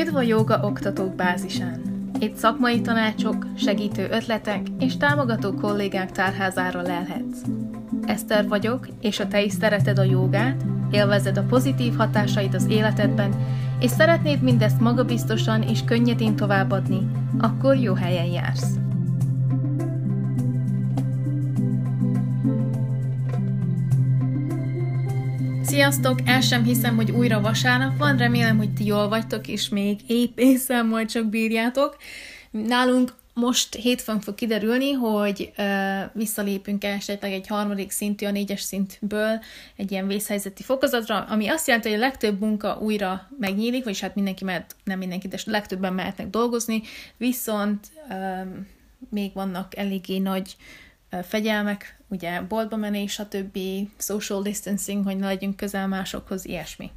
Üdv a joga oktatók bázisán! Itt szakmai tanácsok, segítő ötletek és támogató kollégák tárházára lelhetsz. Eszter vagyok, és ha te is szereted a jogát, élvezed a pozitív hatásait az életedben, és szeretnéd mindezt magabiztosan és könnyedén továbbadni, akkor jó helyen jársz. Sziasztok! El sem hiszem, hogy újra vasárnap van, remélem, hogy ti jól vagytok, és még épp észre majd csak bírjátok. Nálunk most hétfőn fog kiderülni, hogy uh, visszalépünk esetleg egy harmadik szintű, a négyes szintből egy ilyen vészhelyzeti fokozatra, ami azt jelenti, hogy a legtöbb munka újra megnyílik, vagyis hát mindenki mehet, nem mindenki, de legtöbben mehetnek dolgozni, viszont um, még vannak eléggé nagy fegyelmek, ugye boltba menés, stb., social distancing, hogy ne legyünk közel másokhoz, ilyesmi.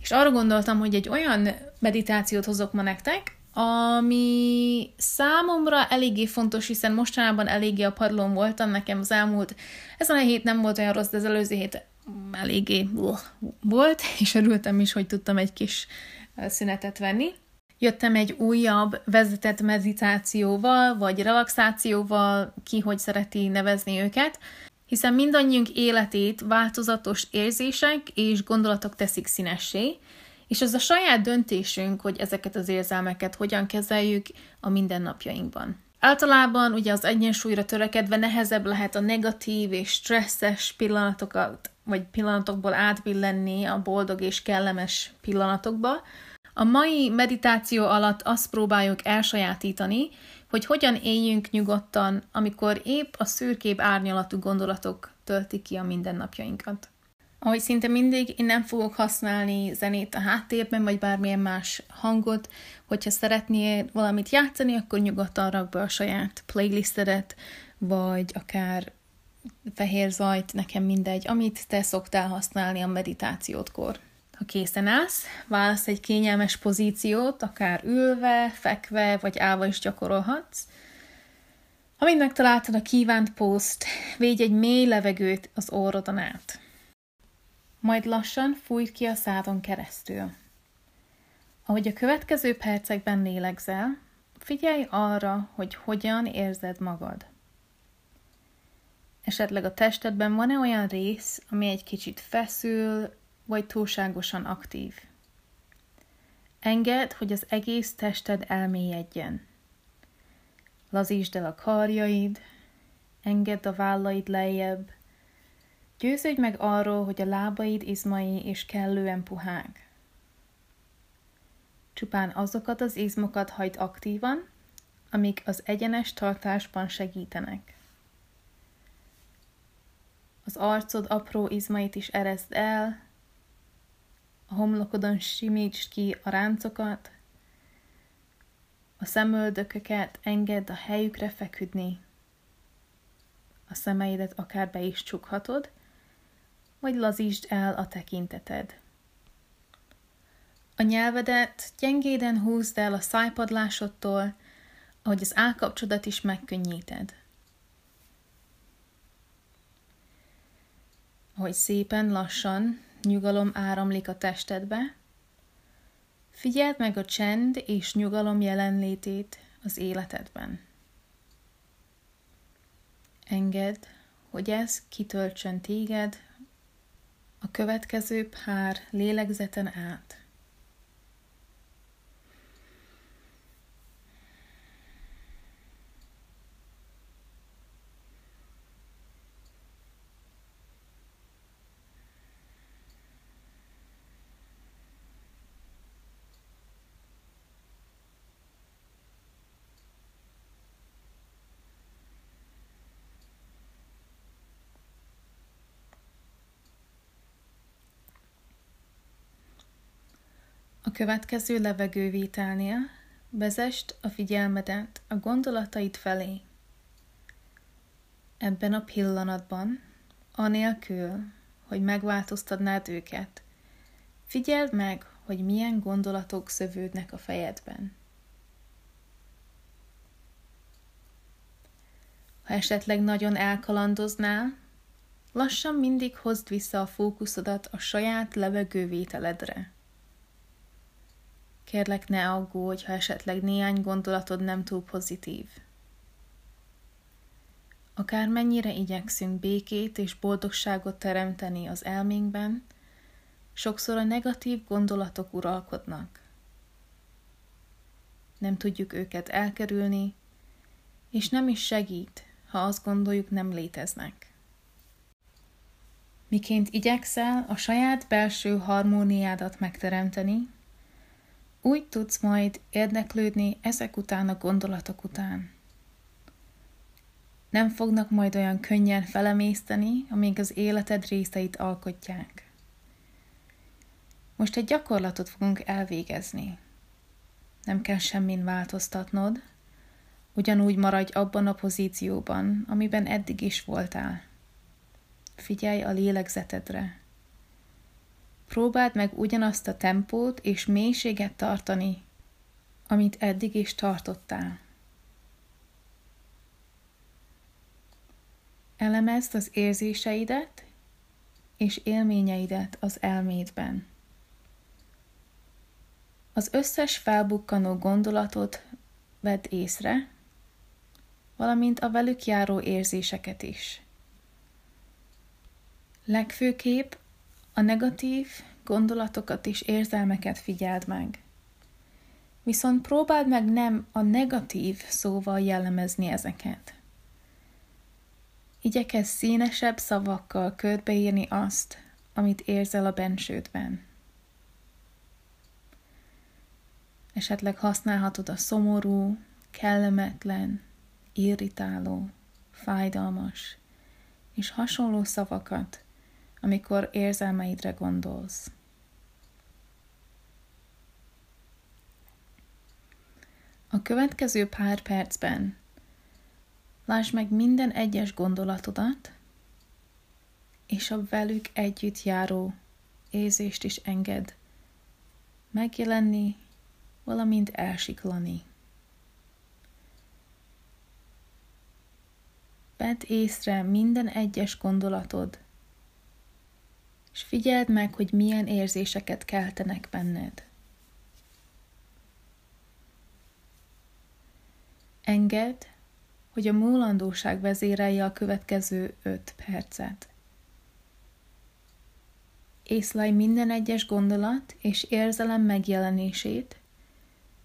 És arra gondoltam, hogy egy olyan meditációt hozok ma nektek, ami számomra eléggé fontos, hiszen mostanában eléggé a padlón voltam, nekem az elmúlt, ezen a hét nem volt olyan rossz, de az előző hét eléggé volt, és örültem is, hogy tudtam egy kis szünetet venni. Jöttem egy újabb vezetett meditációval, vagy relaxációval, ki hogy szereti nevezni őket, hiszen mindannyiunk életét változatos érzések és gondolatok teszik színessé, és az a saját döntésünk, hogy ezeket az érzelmeket hogyan kezeljük a mindennapjainkban. Általában ugye az egyensúlyra törekedve nehezebb lehet a negatív és stresszes pillanatokat, vagy pillanatokból átbillenni a boldog és kellemes pillanatokba. A mai meditáció alatt azt próbáljuk elsajátítani, hogy hogyan éljünk nyugodtan, amikor épp a szürkép árnyalatú gondolatok töltik ki a mindennapjainkat. Ahogy szinte mindig, én nem fogok használni zenét a háttérben, vagy bármilyen más hangot. Hogyha szeretnél valamit játszani, akkor nyugodtan rak be a saját playlistedet, vagy akár fehér zajt, nekem mindegy, amit te szoktál használni a meditációtkor. Ha készen állsz, válasz egy kényelmes pozíciót, akár ülve, fekve, vagy állva is gyakorolhatsz. Amint megtaláltad a kívánt pószt, védj egy mély levegőt az orrodon át majd lassan fújt ki a szádon keresztül. Ahogy a következő percekben lélegzel, figyelj arra, hogy hogyan érzed magad. Esetleg a testedben van-e olyan rész, ami egy kicsit feszül, vagy túlságosan aktív. Engedd, hogy az egész tested elmélyedjen. Lazítsd el a karjaid, engedd a vállaid lejjebb, Győződj meg arról, hogy a lábaid izmai és kellően puhák. Csupán azokat az izmokat hagyd aktívan, amik az egyenes tartásban segítenek. Az arcod apró izmait is erezd el, a homlokodon simítsd ki a ráncokat, a szemöldököket engedd a helyükre feküdni. A szemeidet akár be is csukhatod, vagy lazítsd el a tekinteted. A nyelvedet gyengéden húzd el a szájpadlásodtól, ahogy az állkapcsodat is megkönnyíted. Ahogy szépen lassan nyugalom áramlik a testedbe, figyeld meg a csend és nyugalom jelenlétét az életedben. Engedd, hogy ez kitöltsön téged a következő pár lélegzeten át. A következő levegővételnél vezest a figyelmedet a gondolataid felé. Ebben a pillanatban, anélkül, hogy megváltoztatnád őket, figyeld meg, hogy milyen gondolatok szövődnek a fejedben. Ha esetleg nagyon elkalandoznál, lassan mindig hozd vissza a fókuszodat a saját levegővételedre. Kérlek, ne aggódj, ha esetleg néhány gondolatod nem túl pozitív. Akármennyire igyekszünk békét és boldogságot teremteni az elménkben, sokszor a negatív gondolatok uralkodnak. Nem tudjuk őket elkerülni, és nem is segít, ha azt gondoljuk nem léteznek. Miként igyekszel a saját belső harmóniádat megteremteni, úgy tudsz majd érdeklődni ezek után a gondolatok után. Nem fognak majd olyan könnyen felemészteni, amíg az életed részeit alkotják. Most egy gyakorlatot fogunk elvégezni. Nem kell semmin változtatnod, ugyanúgy maradj abban a pozícióban, amiben eddig is voltál. Figyelj a lélegzetedre. Próbáld meg ugyanazt a tempót és mélységet tartani, amit eddig is tartottál. Elemezd az érzéseidet és élményeidet az elmédben. Az összes felbukkanó gondolatot vedd észre, valamint a velük járó érzéseket is. Legfőképp a negatív gondolatokat és érzelmeket figyeld meg. Viszont próbáld meg nem a negatív szóval jellemezni ezeket. Igyekezz színesebb szavakkal körbeírni azt, amit érzel a bensődben. Esetleg használhatod a szomorú, kellemetlen, irritáló, fájdalmas és hasonló szavakat, amikor érzelmeidre gondolsz. A következő pár percben lásd meg minden egyes gondolatodat, és a velük együtt járó érzést is enged megjelenni, valamint elsiklani. Vedd észre minden egyes gondolatod, és figyeld meg, hogy milyen érzéseket keltenek benned. Engedd, hogy a múlandóság vezérelje a következő öt percet. Észlelj minden egyes gondolat és érzelem megjelenését,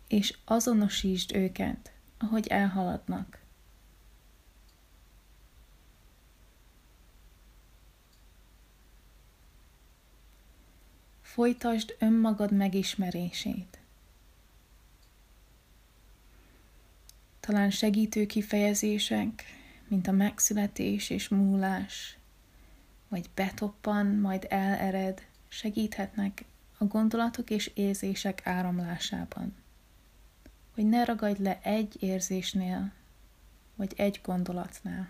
és azonosítsd őket, ahogy elhaladnak. Folytasd önmagad megismerését. Talán segítő kifejezések, mint a megszületés és múlás, vagy betoppan, majd elered, segíthetnek a gondolatok és érzések áramlásában. Hogy ne ragadj le egy érzésnél, vagy egy gondolatnál.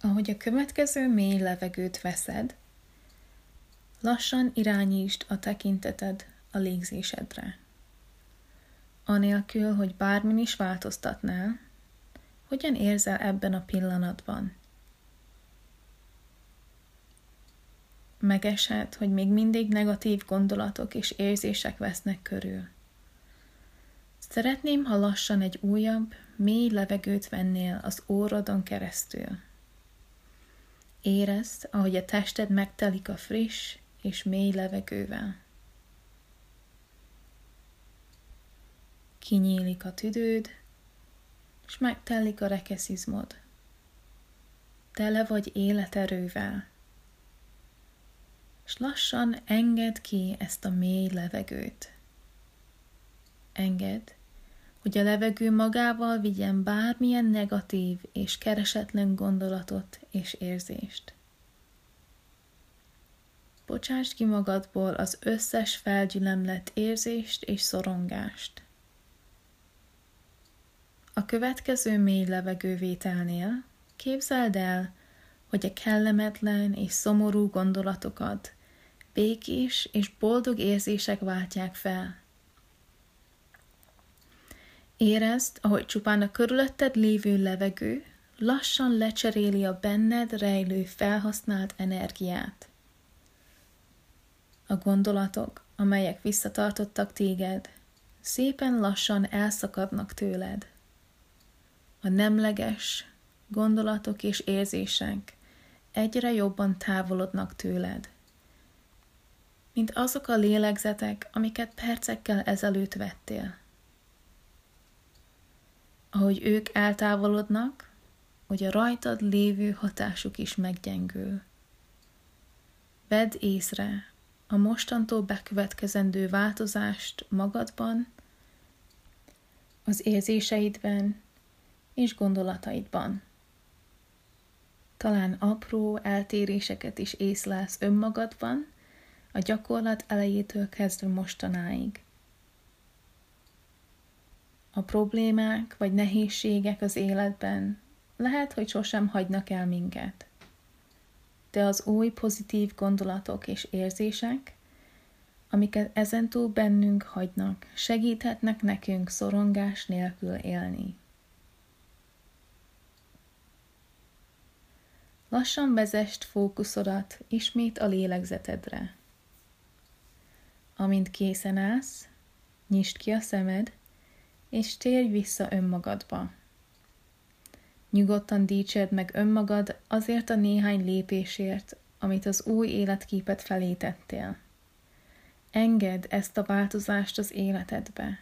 Ahogy a következő mély levegőt veszed, lassan irányítsd a tekinteted a légzésedre. Anélkül, hogy bármin is változtatnál, hogyan érzel ebben a pillanatban? Megeshet, hogy még mindig negatív gondolatok és érzések vesznek körül. Szeretném, ha lassan egy újabb, mély levegőt vennél az órodon keresztül. Érezd, ahogy a tested megtelik a friss és mély levegővel. Kinyílik a tüdőd, és megtelik a rekeszizmod. Tele vagy életerővel. És lassan engedd ki ezt a mély levegőt. Engedd, hogy a levegő magával vigyen bármilyen negatív és keresetlen gondolatot és érzést. Bocsáss ki magadból az összes felgyülemlett érzést és szorongást. A következő mély levegővételnél képzeld el, hogy a kellemetlen és szomorú gondolatokat békés és boldog érzések váltják fel. Érezd, ahogy csupán a körülötted lévő levegő lassan lecseréli a benned rejlő felhasznált energiát. A gondolatok, amelyek visszatartottak téged, szépen lassan elszakadnak tőled. A nemleges gondolatok és érzések egyre jobban távolodnak tőled, mint azok a lélegzetek, amiket percekkel ezelőtt vettél. Ahogy ők eltávolodnak, hogy a rajtad lévő hatásuk is meggyengül. Vedd észre a mostantól bekövetkezendő változást magadban, az érzéseidben és gondolataidban. Talán apró eltéréseket is észlelsz önmagadban, a gyakorlat elejétől kezdve mostanáig. A problémák vagy nehézségek az életben lehet, hogy sosem hagynak el minket. De az új pozitív gondolatok és érzések, amiket ezentúl bennünk hagynak, segíthetnek nekünk szorongás nélkül élni. Lassan vezest fókuszodat ismét a lélegzetedre. Amint készen állsz, nyisd ki a szemed, és térj vissza önmagadba. Nyugodtan dicsérd meg önmagad azért a néhány lépésért, amit az új életképet felé tettél. Engedd ezt a változást az életedbe.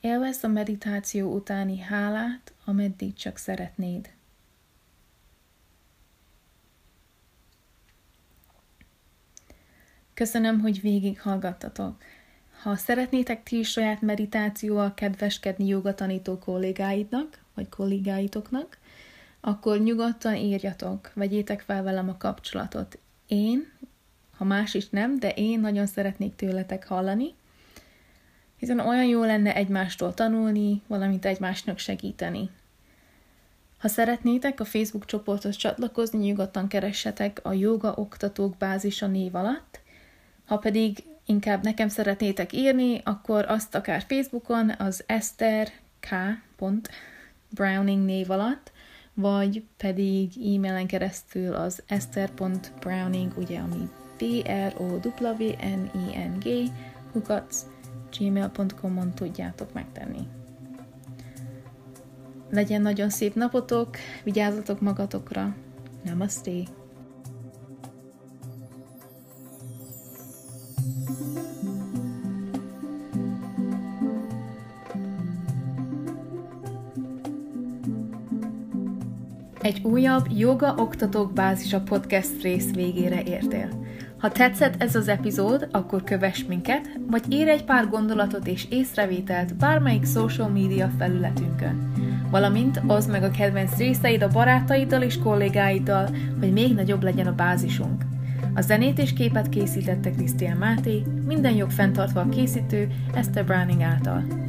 Élvezd a meditáció utáni hálát, ameddig csak szeretnéd. Köszönöm, hogy végighallgattatok. Ha szeretnétek ti is saját meditációval kedveskedni jogatanító kollégáidnak, vagy kollégáitoknak, akkor nyugodtan írjatok, vegyétek fel velem a kapcsolatot. Én, ha más is nem, de én nagyon szeretnék tőletek hallani, hiszen olyan jó lenne egymástól tanulni, valamint egymásnak segíteni. Ha szeretnétek a Facebook csoporthoz csatlakozni, nyugodtan keressetek a Joga Oktatók Bázisa név alatt, ha pedig inkább nekem szeretnétek írni, akkor azt akár Facebookon az Esther K. Browning név alatt, vagy pedig e-mailen keresztül az esther.browning, ugye ami B-R-O-W-N-I-N-G, hukac, gmail.com-on tudjátok megtenni. Legyen nagyon szép napotok, vigyázzatok magatokra. Namaste! Egy újabb Joga Oktatók Bázisa podcast rész végére értél. Ha tetszett ez az epizód, akkor kövess minket, vagy írj egy pár gondolatot és észrevételt bármelyik social media felületünkön. Valamint oszd meg a kedvenc részeid a barátaiddal és kollégáiddal, hogy még nagyobb legyen a bázisunk. A zenét és képet készítette Krisztián Máté, minden jog fenntartva a készítő Esther Browning által.